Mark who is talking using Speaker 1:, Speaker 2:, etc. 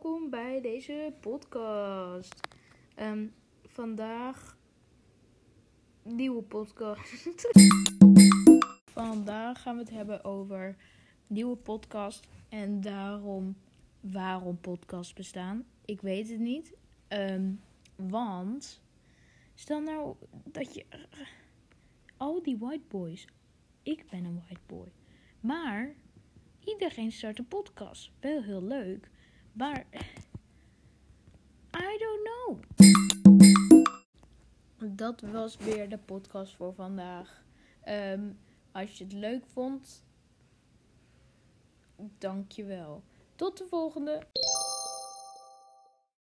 Speaker 1: welkom bij deze podcast. Ehm, vandaag nieuwe podcast. vandaag gaan we het hebben over nieuwe podcast en daarom waarom podcasts bestaan. Ik weet het niet, Ehm, want stel nou dat je al die white boys, ik ben een white boy, maar iedereen start een podcast. Wel heel leuk. Maar. I don't know. Dat was weer de podcast voor vandaag. Ehm, als je het leuk vond, dankjewel. Tot de volgende.